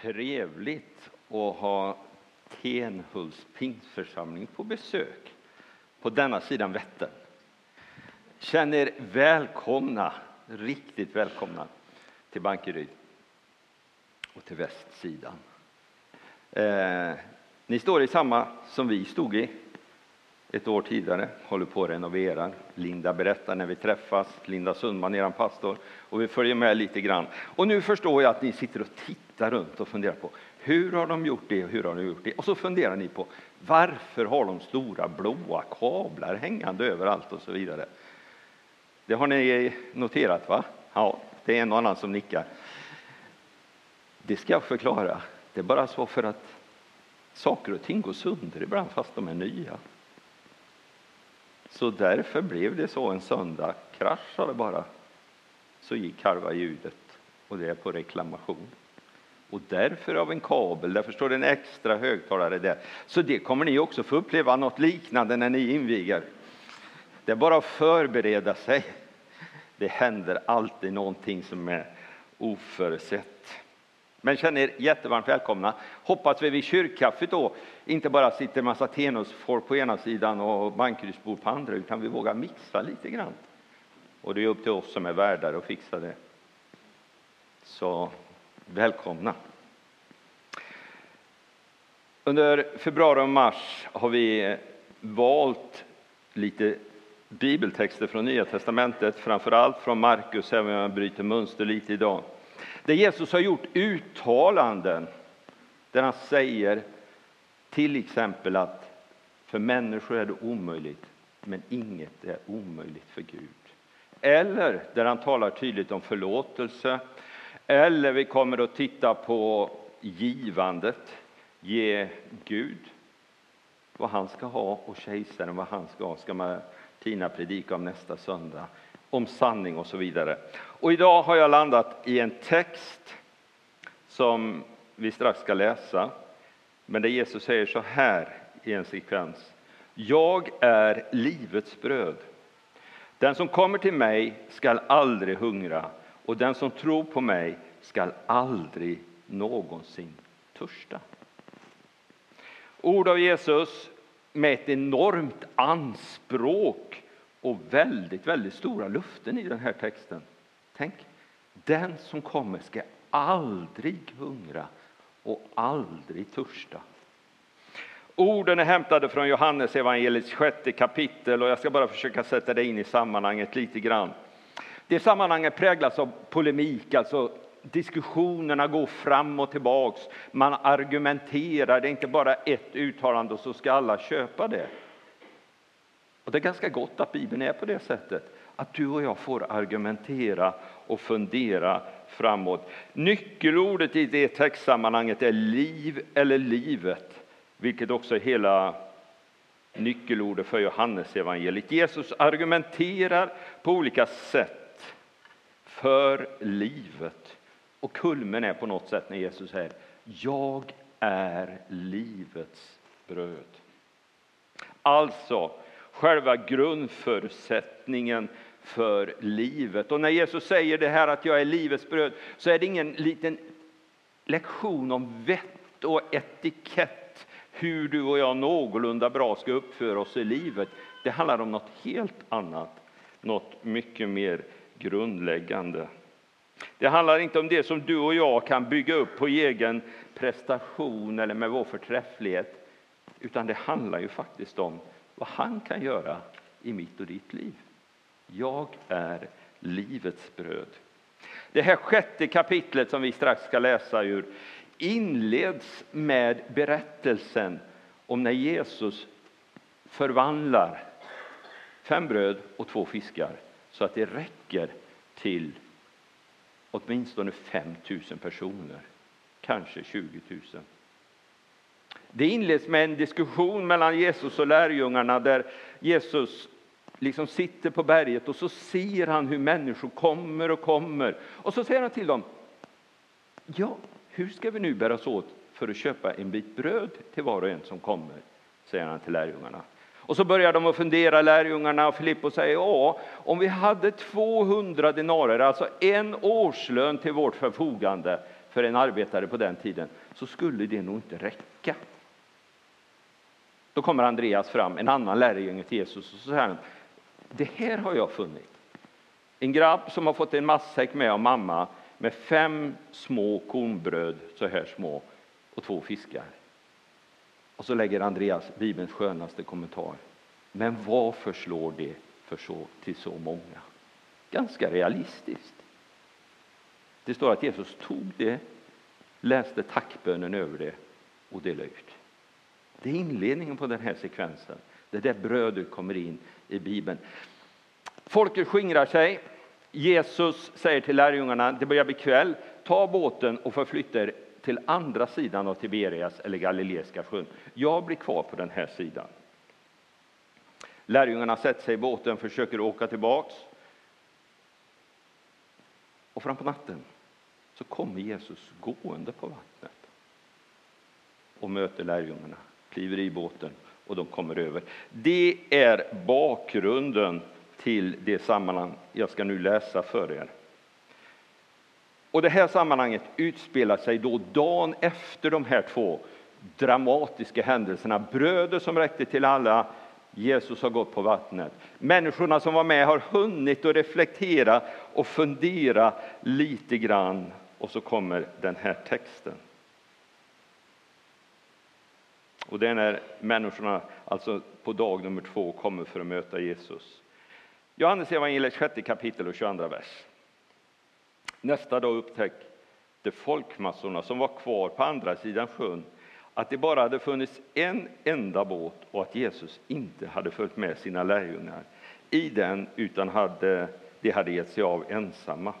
trevligt att ha Tenhults pingstförsamling på besök på denna sidan Vättern. Känn er välkomna, riktigt välkomna till Bankeryd och till västsidan. Eh, ni står i samma som vi stod i ett år tidigare, håller på att renovera. Linda berättar när vi träffas, Linda Sundman, er pastor, och vi följer med lite grann. Och nu förstår jag att ni sitter och tittar runt och funderar på hur har de gjort det och hur har de gjort det? Och så funderar ni på varför har de stora blåa kablar hängande överallt och så vidare. Det har ni noterat va? Ja, det är en och annan som nickar. Det ska jag förklara. Det är bara så för att saker och ting går sönder ibland fast de är nya. Så därför blev det så en söndag, kraschade bara. Så gick halva ljudet och det är på reklamation. Och därför av en kabel, därför står det en extra högtalare där. Så det kommer ni också få uppleva något liknande när ni inviger. Det är bara att förbereda sig. Det händer alltid någonting som är oförutsett. Men känn er jättevarmt välkomna. Hoppas vi vid kyrkkaffet då inte bara sitter massa tenusfolk på ena sidan och bankryssbor på andra, utan vi vågar mixa lite grann. Och det är upp till oss som är värdar att fixa det. Så välkomna. Under februari och mars har vi valt lite bibeltexter från Nya testamentet, framför allt från Markus, även om jag bryter mönster lite idag. Där Jesus har gjort uttalanden där han säger till exempel att för människor är det omöjligt, men inget är omöjligt för Gud. Eller där han talar tydligt om förlåtelse. Eller vi kommer att titta på givandet. Ge Gud vad han ska ha och kejsaren vad han ska ha. ska Martina predika om nästa söndag. Om sanning och så vidare. Och idag har jag landat i en text som vi strax ska läsa. Men där Jesus säger så här i en sekvens. Jag är livets bröd. Den som kommer till mig skall aldrig hungra och den som tror på mig skall aldrig någonsin törsta. Ord av Jesus med ett enormt anspråk och väldigt, väldigt stora luften i den här texten. Tänk, den som kommer ska aldrig hungra och aldrig törsta. Orden är hämtade från Johannes evangeliets sjätte kapitel och jag ska bara försöka sätta det in i sammanhanget lite grann. Det sammanhanget präglas av polemik, alltså diskussionerna går fram och tillbaks. Man argumenterar, det är inte bara ett uttalande och så ska alla köpa det. Och det är ganska gott att Bibeln är på det sättet, att du och jag får argumentera och fundera framåt. Nyckelordet i det textsammanhanget är liv eller livet, vilket också är hela nyckelordet för Johannes evangeliet. Jesus argumenterar på olika sätt för livet. Och kulmen är på något sätt när Jesus säger Jag är livets bröd. Alltså, själva grundförutsättningen för livet. Och när Jesus säger det här att jag är livets bröd så är det ingen liten lektion om vett och etikett hur du och jag någorlunda bra ska uppföra oss i livet. Det handlar om något helt annat, något mycket mer grundläggande. Det handlar inte om det som du och jag kan bygga upp på egen prestation eller med vår förträfflighet, utan det handlar ju faktiskt om vad han kan göra i mitt och ditt liv. Jag är livets bröd. Det här sjätte kapitlet som vi strax ska läsa ur inleds med berättelsen om när Jesus förvandlar fem bröd och två fiskar så att det räcker till åtminstone 5 000 personer, kanske 20 000. Det inleds med en diskussion mellan Jesus och lärjungarna där Jesus liksom sitter på berget och så ser han hur människor kommer och kommer. Och så säger han till dem, ja, hur ska vi nu bära oss åt för att köpa en bit bröd till var och en som kommer? Säger han till lärjungarna. Och så börjar de att fundera, lärjungarna, och Filippo säger, ja, om vi hade 200 denarer, alltså en årslön till vårt förfogande, för en arbetare på den tiden så skulle det nog inte räcka. Då kommer Andreas fram, en annan lärjunge till Jesus, och så säger han, det här har jag funnit. En grabb som har fått en matsäck med av mamma med fem små kornbröd, så här små, och två fiskar. Och så lägger Andreas Bibelns skönaste kommentar. Men varför slår det för så, till så många? Ganska realistiskt. Det står att Jesus tog det, läste tackbönen över det och delade ut. Det är inledningen på den här sekvensen. Det där brödet kommer in i Bibeln. Folket skingrar sig. Jesus säger till lärjungarna, det börjar bli kväll, ta båten och förflytta er till andra sidan av Tiberias eller Galileiska sjön. Jag blir kvar på den här sidan. Lärjungarna sätter sig i båten, och försöker åka tillbaks. Och fram på natten så kommer Jesus gående på vattnet och möter lärjungarna, kliver i båten och de kommer över. Det är bakgrunden till det sammanhang jag ska nu läsa för er. Och det här sammanhanget utspelar sig då dagen efter de här två dramatiska händelserna. Bröder som räckte till alla, Jesus har gått på vattnet. Människorna som var med har hunnit att reflektera och fundera lite grann. Och så kommer den här texten. Och det är när människorna alltså på dag nummer två kommer för att möta Jesus. Johannes evangeliet sjätte kapitel och 22 vers. Nästa dag upptäckte folkmassorna som var kvar på andra sidan sjön att det bara hade funnits en enda båt och att Jesus inte hade följt med sina lärjungar i den utan hade, de hade gett sig av ensamma.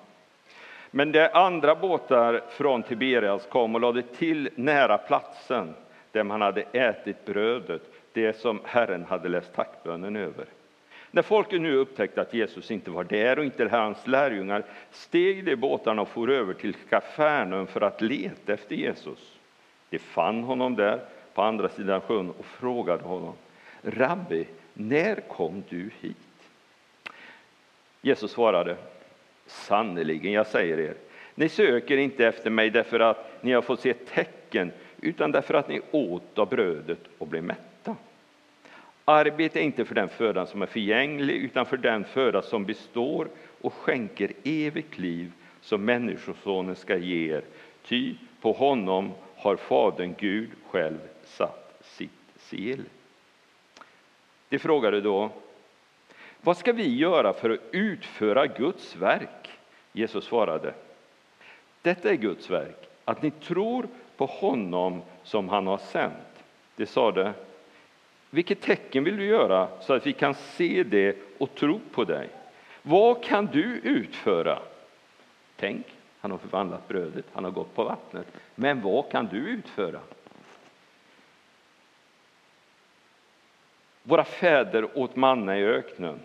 Men de andra båtar från Tiberias kom och lade till nära platsen där man hade ätit brödet, det som Herren hade läst tackbönen över. När folket nu upptäckte att Jesus inte var där och inte hans lärjungar steg de båtarna och for över till Kafarnaum för att leta efter Jesus. De fann honom där på andra sidan sjön och frågade honom Rabbi, när kom du hit? Jesus svarade Sannerligen, jag säger er, ni söker inte efter mig därför att ni har fått se tecken utan därför att ni åt av brödet och blev mätta. Arbeta inte för den föda som är förgänglig utan för den föda som består och skänker evigt liv som Människosonen ska ge er. Ty på honom har Fadern Gud själv satt sitt sigill. De frågade då, vad ska vi göra för att utföra Guds verk? Jesus svarade, detta är Guds verk, att ni tror på honom som han har sänt. De sade, vilket tecken vill du göra så att vi kan se det och tro på dig? Vad kan du utföra? Tänk, han har förvandlat brödet, han har gått på vattnet. Men vad kan du utföra? Våra fäder åt manna i öknen,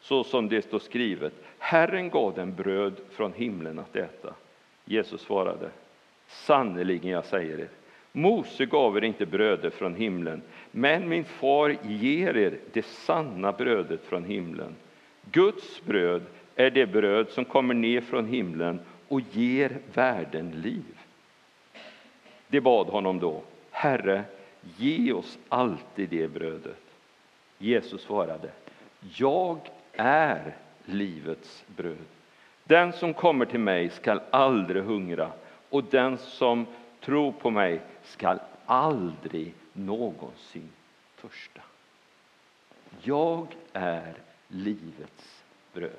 så som det står skrivet. Herren gav dem bröd från himlen att äta. Jesus svarade, sannerligen jag säger er, Mose gav er inte brödet från himlen, men min far ger er det sanna brödet från himlen. Guds bröd är det bröd som kommer ner från himlen och ger världen liv. De bad honom då, Herre, ge oss alltid det brödet. Jesus svarade, jag är livets bröd. Den som kommer till mig skall aldrig hungra och den som tror på mig skall aldrig någonsin törsta. Jag är livets bröd.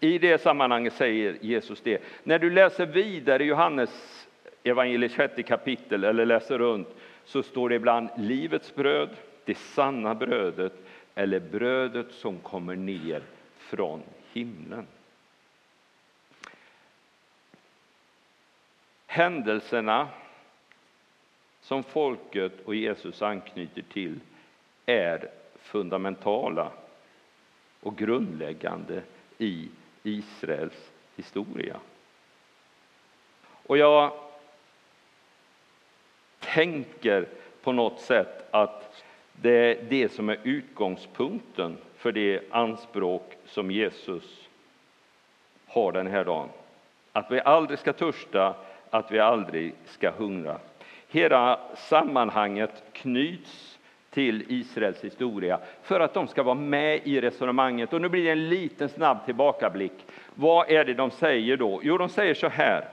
I det sammanhanget säger Jesus det. När du läser vidare i Johannes evangeliet sjätte kapitel eller läser runt så står det ibland livets bröd, det sanna brödet eller brödet som kommer ner från himlen. Händelserna som folket och Jesus anknyter till är fundamentala och grundläggande i Israels historia. Och jag tänker på något sätt att det är det som är utgångspunkten för det anspråk som Jesus har den här dagen. Att vi aldrig ska törsta, att vi aldrig ska hungra. Hela sammanhanget knyts till Israels historia för att de ska vara med i resonemanget. Och nu blir det en liten snabb tillbakablick. Vad är det de säger då? Jo, de säger så här.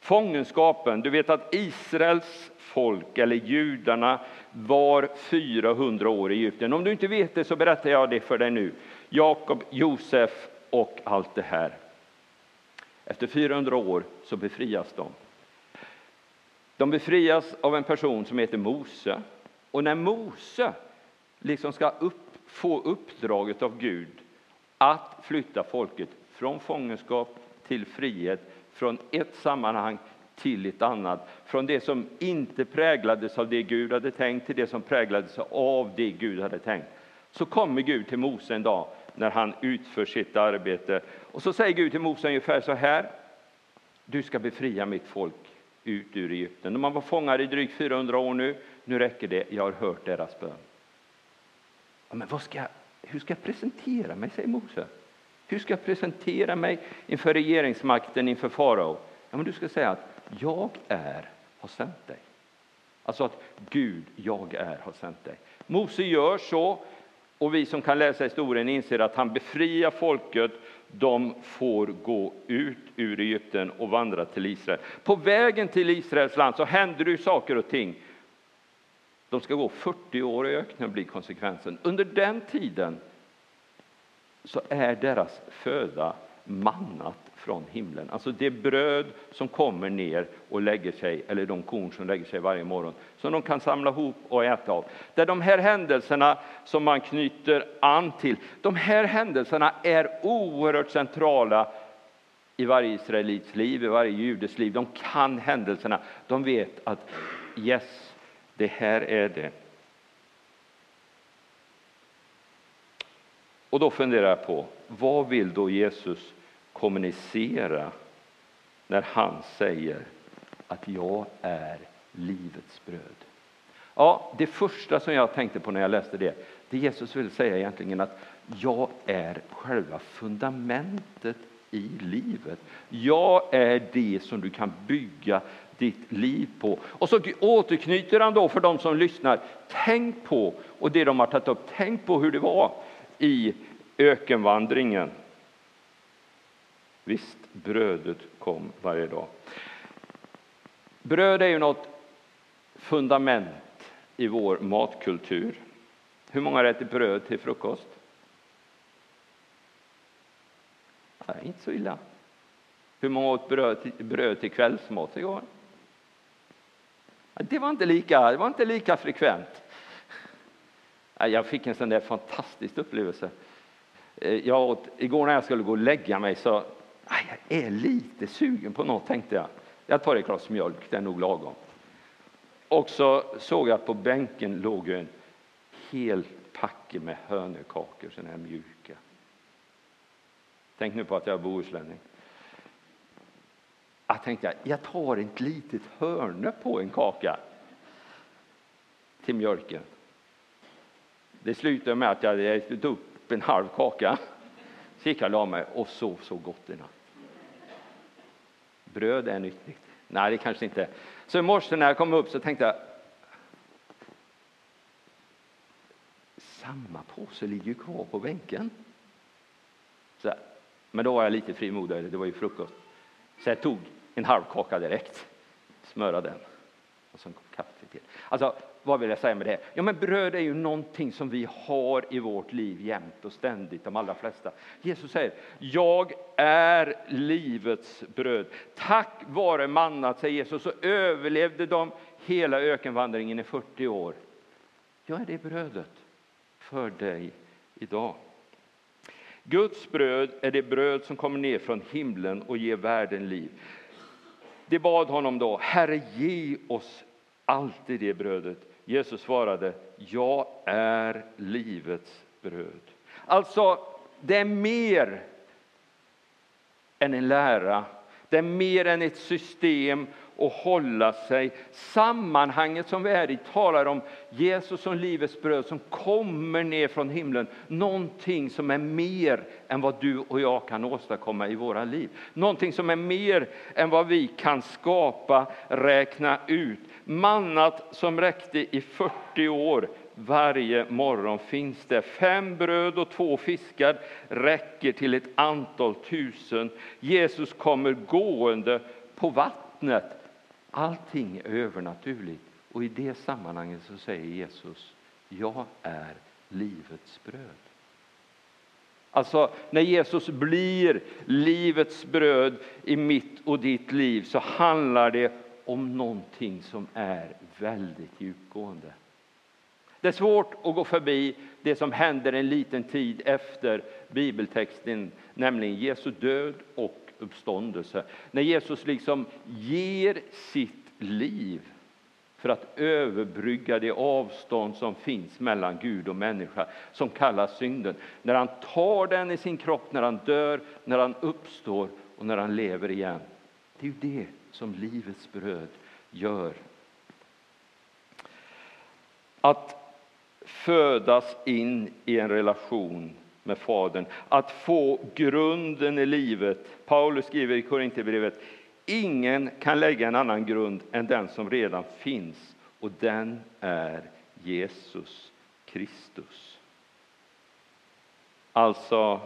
Fångenskapen, du vet att Israels folk, eller judarna, var 400 år i Egypten. Om du inte vet det så berättar jag det för dig nu. Jakob, Josef och allt det här. Efter 400 år så befrias de. De befrias av en person som heter Mose. Och när Mose liksom ska upp, få uppdraget av Gud att flytta folket från fångenskap till frihet, från ett sammanhang till ett annat, från det som inte präglades av det Gud hade tänkt till det som präglades av det Gud hade tänkt. Så kommer Gud till Mose en dag när han utför sitt arbete. Och så säger Gud till Mose ungefär så här. Du ska befria mitt folk ut ur Egypten. De har varit fångar i drygt 400 år nu. Nu räcker det, jag har hört deras bön. Ja, men vad ska jag, hur ska jag presentera mig, säger Mose. Hur ska jag presentera mig inför regeringsmakten, inför farao? Ja, men du ska säga att jag är har sänt dig. Alltså att Gud, jag är, har sänt dig. Mose gör så, och vi som kan läsa historien inser att han befriar folket. De får gå ut ur Egypten och vandra till Israel. På vägen till Israels land så händer det saker och ting. De ska gå 40 år i öknen, blir konsekvensen. Under den tiden så är deras föda mannat från himlen. Alltså det bröd som kommer ner och lägger sig, eller de korn som lägger sig varje morgon, som de kan samla ihop och äta av. Det är de här händelserna som man knyter an till. De här händelserna är oerhört centrala i varje israelits liv, i varje judes liv. De kan händelserna. De vet att yes, det här är det. Och då funderar jag på, vad vill då Jesus kommunicera när han säger att jag är livets bröd? Ja, det första som jag tänkte på när jag läste det, det Jesus vill säga egentligen att jag är själva fundamentet i livet. Jag är det som du kan bygga ditt liv på. Och så återknyter han då för de som lyssnar, tänk på, och det de har tagit upp, tänk på hur det var i ökenvandringen. Visst, brödet kom varje dag. Bröd är ju något fundament i vår matkultur. Hur många äter bröd till frukost? Nej, inte så illa. Hur många åt bröd till, bröd till kvällsmat igår? Det var inte lika, det var inte lika frekvent. Jag fick en sån där fantastisk upplevelse. Eh, jag åt, igår när jag skulle gå och lägga mig så Ah, jag är lite sugen på något, tänkte jag. Jag tar ett glas mjölk, det är nog lagom. Och så såg jag att på bänken låg en hel packe med hönökakor, sådana här mjuka. Tänk nu på att jag är bohuslänning. Jag tänkte, jag tar ett litet hörne på en kaka till mjölken. Det slutade med att jag hade ätit upp en halv kaka. Så gick jag och la mig och sov så gott i natt. Bröd är nyttigt. Nej, det kanske inte Så i morse när jag kom upp så tänkte jag samma påse ligger ju kvar på bänken. Så, men då var jag lite frimodigare, det var ju frukost. Så jag tog en halv kaka direkt, smörade den och så kom kaffe till. Alltså, vad vill jag säga med det? Ja, men bröd är ju någonting som vi har i vårt liv jämt och ständigt, de allra flesta. Jesus säger, jag är livets bröd. Tack vare mannat, säger Jesus, så överlevde de hela ökenvandringen i 40 år. Jag är det brödet för dig idag. Guds bröd är det bröd som kommer ner från himlen och ger världen liv. De bad honom då, Herre ge oss alltid det brödet. Jesus svarade, jag är livets bröd. Alltså, det är mer än en lära. Det är mer än ett system att hålla sig. Sammanhanget som vi är i talar om Jesus som livets bröd som kommer ner från himlen. Någonting som är mer än vad du och jag kan åstadkomma i våra liv. Någonting som är mer än vad vi kan skapa, räkna ut. Mannat som räckte i 40 år varje morgon finns det. Fem bröd och två fiskar räcker till ett antal tusen. Jesus kommer gående på vattnet. Allting är övernaturligt. Och i det sammanhanget så säger Jesus, jag är livets bröd. Alltså, när Jesus blir livets bröd i mitt och ditt liv så handlar det om någonting som är väldigt djupgående. Det är svårt att gå förbi det som händer en liten tid efter bibeltexten, nämligen Jesu död och uppståndelse. När Jesus liksom ger sitt liv för att överbrygga det avstånd som finns mellan Gud och människa, som kallas synden. När han tar den i sin kropp, när han dör, när han uppstår och när han lever igen. Det är ju det som livets bröd gör. Att födas in i en relation med Fadern, att få grunden i livet. Paulus skriver i Korinthierbrevet, ingen kan lägga en annan grund än den som redan finns och den är Jesus Kristus. Alltså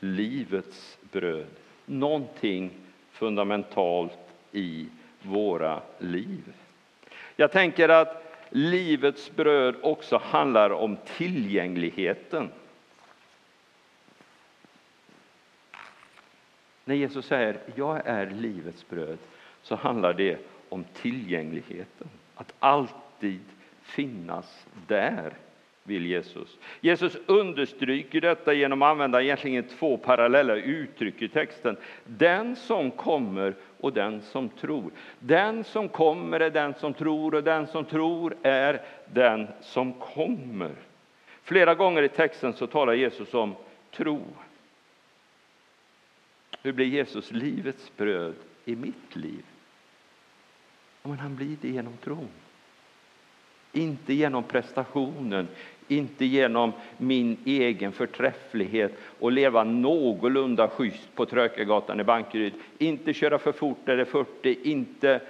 livets bröd, någonting fundamentalt i våra liv. Jag tänker att livets bröd också handlar om tillgängligheten. När Jesus säger jag är livets bröd så handlar det om tillgängligheten. Att alltid finnas där, vill Jesus. Jesus understryker detta genom att använda egentligen två parallella uttryck i texten. Den som kommer och den som tror. Den som kommer är den som tror och den som tror är den som kommer. Flera gånger i texten så talar Jesus om tro. Hur blir Jesus livets bröd i mitt liv? Ja, men han blir det genom tron. Inte genom prestationen, inte genom min egen förträfflighet och leva någorlunda schysst på Trökagatan i Bankeryd. Inte köra för fort när det är 40, inte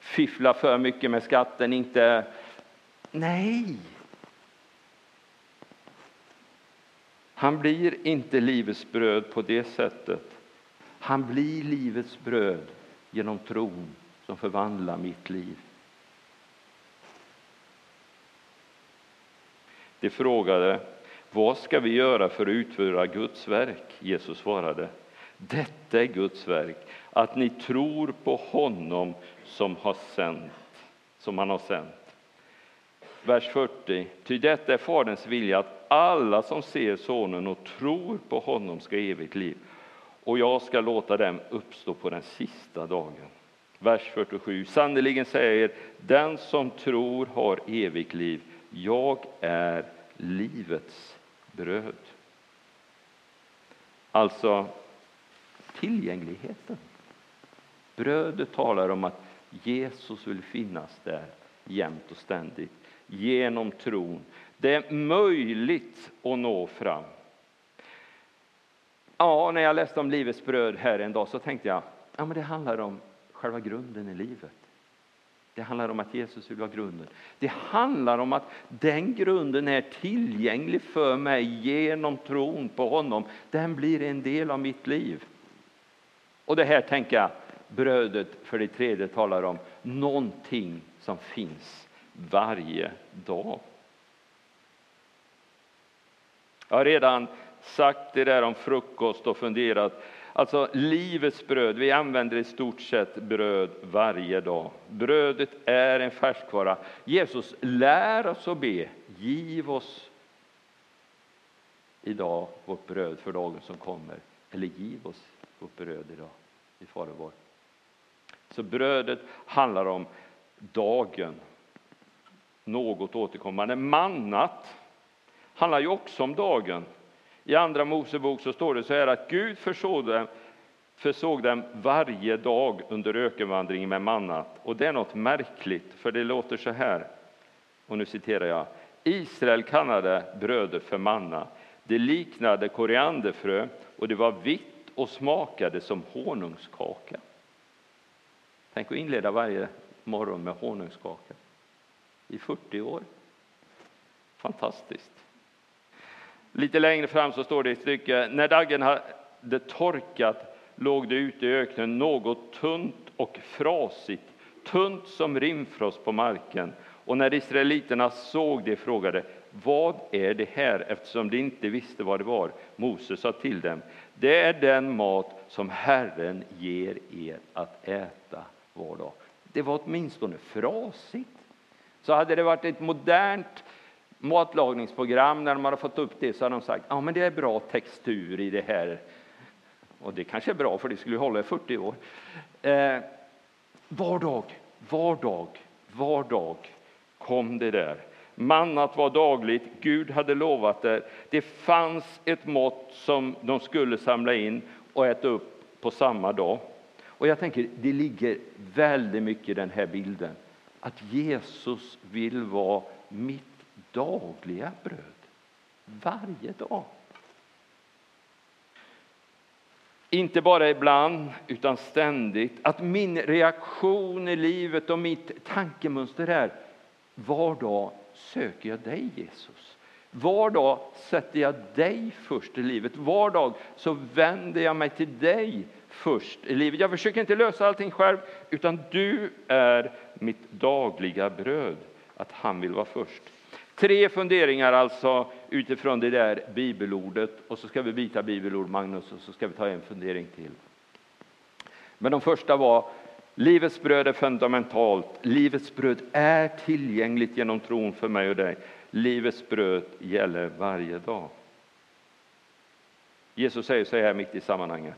fiffla för mycket med skatten, inte... Nej! Han blir inte livets bröd på det sättet. Han blir livets bröd genom tron som förvandlar mitt liv. De frågade vad ska vi göra för att utföra Guds verk? Jesus svarade detta är Guds verk, att ni tror på honom som, har sänt, som han har sänt. Vers 40. Ty detta är Faderns vilja att alla som ser Sonen och tror på honom ska evigt liv och jag ska låta dem uppstå på den sista dagen. Vers 47. Sannerligen säger den som tror har evigt liv. Jag är livets bröd. Alltså tillgängligheten. Brödet talar om att Jesus vill finnas där jämt och ständigt genom tron. Det är möjligt att nå fram. Ja, när jag läste om livets bröd här en dag så tänkte jag ja, men det handlar om själva grunden i livet. Det handlar om att Jesus vill vara grunden. Det handlar om att den grunden är tillgänglig för mig genom tron på honom. Den blir en del av mitt liv. Och det här tänker jag, brödet för det tredje talar om någonting som finns varje dag. Jag har redan sagt det där om frukost och funderat. Alltså livets bröd, vi använder i stort sett bröd varje dag. Brödet är en färskvara. Jesus lär oss att be, giv oss idag vårt bröd för dagen som kommer. Eller giv oss vårt bröd idag, i Fader vår. Så brödet handlar om dagen, något återkommande. Mannat handlar ju också om dagen. I Andra Mosebok så står det så här att Gud försåg dem försåg dem varje dag under ökenvandringen med mannat. Och det är något märkligt, för det låter så här, och nu citerar jag. Israel kallade brödet för manna. Det liknade korianderfrö och det var vitt och smakade som honungskaka. Tänk att inleda varje morgon med honungskaka i 40 år. Fantastiskt. Lite längre fram så står det i stycke, när daggen hade torkat låg det ute i öknen något tunt och frasigt, tunt som rimfrost på marken. Och när israeliterna såg det frågade vad är det här eftersom de inte visste vad det var. Moses sa till dem, det är den mat som Herren ger er att äta var dag. Det var åtminstone frasigt. Så hade det varit ett modernt matlagningsprogram, när de har fått upp det, så har de sagt ja men det är bra textur i det här. Och det kanske är bra, för det skulle hålla i 40 år. Eh, var dag, var dag, var dag kom det där. Mannat var dagligt, Gud hade lovat det. Det fanns ett mått som de skulle samla in och äta upp på samma dag. Och jag tänker, det ligger väldigt mycket i den här bilden. Att Jesus vill vara mitt dagliga bröd. Varje dag. Inte bara ibland, utan ständigt. Att min reaktion i livet och mitt tankemönster är var dag söker jag dig, Jesus. Var dag sätter jag dig först i livet. Var dag så vänder jag mig till dig först i livet. Jag försöker inte lösa allting själv, utan du är mitt dagliga bröd. Att han vill vara först. Tre funderingar alltså utifrån det där bibelordet och så ska vi byta bibelord Magnus och så ska vi ta en fundering till. Men de första var livets bröd är fundamentalt. Livets bröd är tillgängligt genom tron för mig och dig. Livets bröd gäller varje dag. Jesus säger så här mitt i sammanhanget.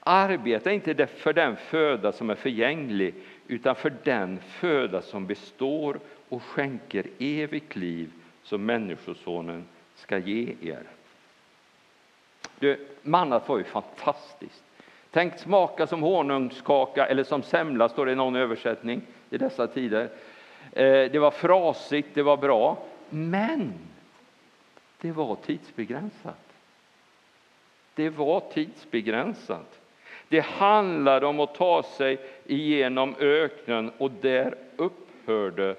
Arbeta inte för den föda som är förgänglig utan för den föda som består och skänker evigt liv som Människosonen ska ge er. Du, mannat var ju fantastiskt. Tänk smaka som honungskaka eller som semla, står det i någon översättning i dessa tider. Eh, det var frasigt, det var bra, men det var tidsbegränsat. Det var tidsbegränsat. Det handlade om att ta sig igenom öknen och där upphörde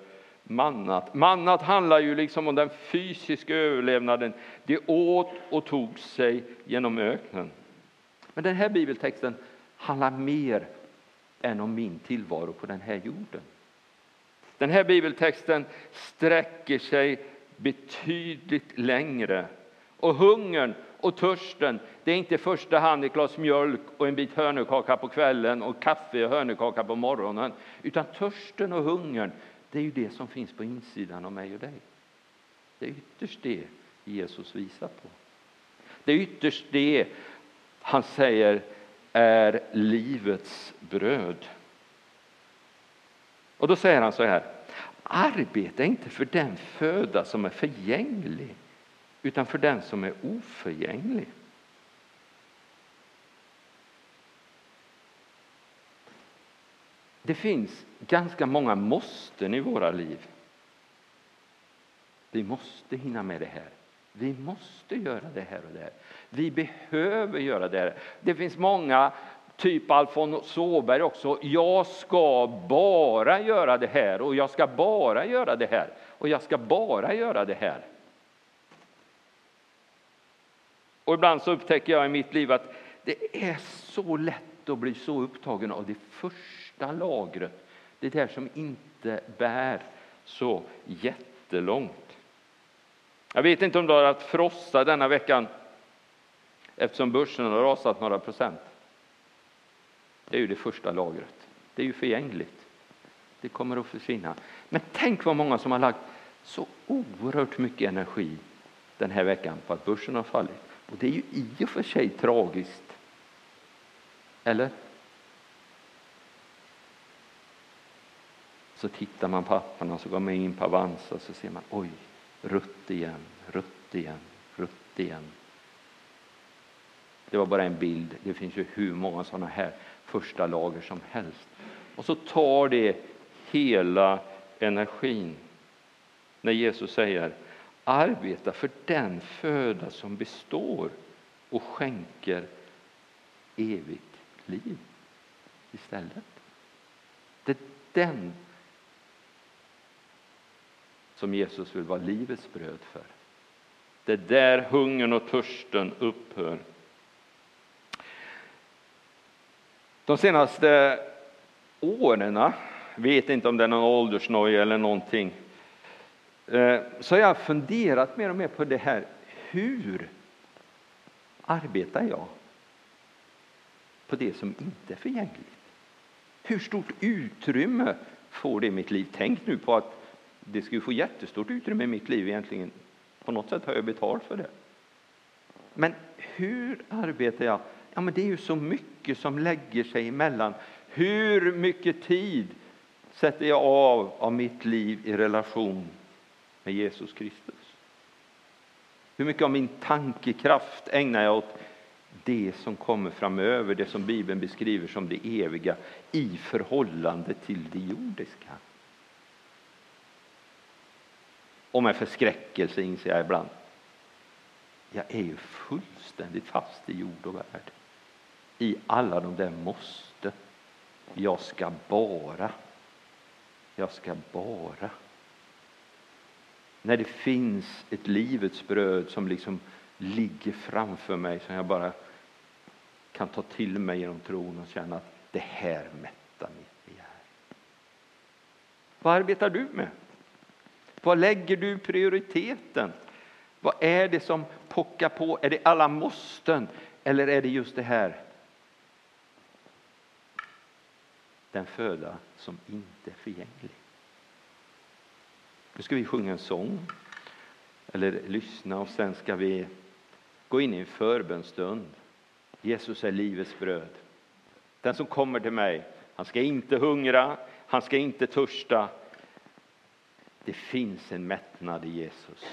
mannat. Mannat handlar ju liksom om den fysiska överlevnaden. Det åt och tog sig genom öknen. Men den här bibeltexten handlar mer än om min tillvaro på den här jorden. Den här bibeltexten sträcker sig betydligt längre. Och hungern och törsten, det är inte i första hand ett glas mjölk och en bit hörnekaka på kvällen och kaffe och hörnekaka på morgonen. Utan törsten och hungern, det är ju det som finns på insidan av mig och dig. Det är ytterst det Jesus visar på. Det är ytterst det han säger är livets bröd. Och då säger han så här, arbeta inte för den föda som är förgänglig, utan för den som är oförgänglig. Det finns ganska många måsten i våra liv. Vi måste hinna med det här. Vi måste göra det här och det här. Vi behöver göra det här. Det finns många, typ Alfons Åberg också, jag ska bara göra det här och jag ska bara göra det här och jag ska bara göra det här. Och ibland så upptäcker jag i mitt liv att det är så lätt att bli så upptagen av det första första lagret. Det där som inte bär så jättelångt. Jag vet inte om du har haft frossa denna veckan eftersom börsen har rasat några procent. Det är ju det första lagret. Det är ju förgängligt. Det kommer att försvinna. Men tänk vad många som har lagt så oerhört mycket energi den här veckan på att börsen har fallit. Och det är ju i och för sig tragiskt. Eller? Så tittar man på apparna, så går man in på Avanza så ser man oj, rutt igen, rutt igen, rutt igen. Det var bara en bild. Det finns ju hur många sådana här första lager som helst. Och så tar det hela energin när Jesus säger arbeta för den föda som består och skänker evigt liv istället. Det är den som Jesus vill vara livets bröd för. Det är där hungern och törsten upphör. De senaste åren, vet inte om det är någon åldersnoja eller någonting, eh, så har jag funderat mer och mer på det här, hur arbetar jag på det som inte är förgängligt? Hur stort utrymme får det i mitt liv? Tänk nu på att det skulle få jättestort utrymme i mitt liv egentligen. På något sätt har jag betalt för det. Men hur arbetar jag? Ja, men det är ju så mycket som lägger sig emellan. Hur mycket tid sätter jag av av mitt liv i relation med Jesus Kristus? Hur mycket av min tankekraft ägnar jag åt det som kommer framöver, det som Bibeln beskriver som det eviga i förhållande till det jordiska? Och med förskräckelse inser jag ibland, jag är ju fullständigt fast i jord och värld. I alla de där måste. Jag ska bara. Jag ska bara. När det finns ett livets bröd som liksom ligger framför mig som jag bara kan ta till mig genom tron och känna att det här mättar mitt begär. Vad arbetar du med? Vad lägger du prioriteten? Vad är det som pockar på? Är det alla måsten eller är det just det här? Den föda som inte är förgänglig. Nu ska vi sjunga en sång eller lyssna och sen ska vi gå in i en förbönstund. Jesus är livets bröd. Den som kommer till mig, han ska inte hungra, han ska inte törsta. Det finns en mättnad i Jesus.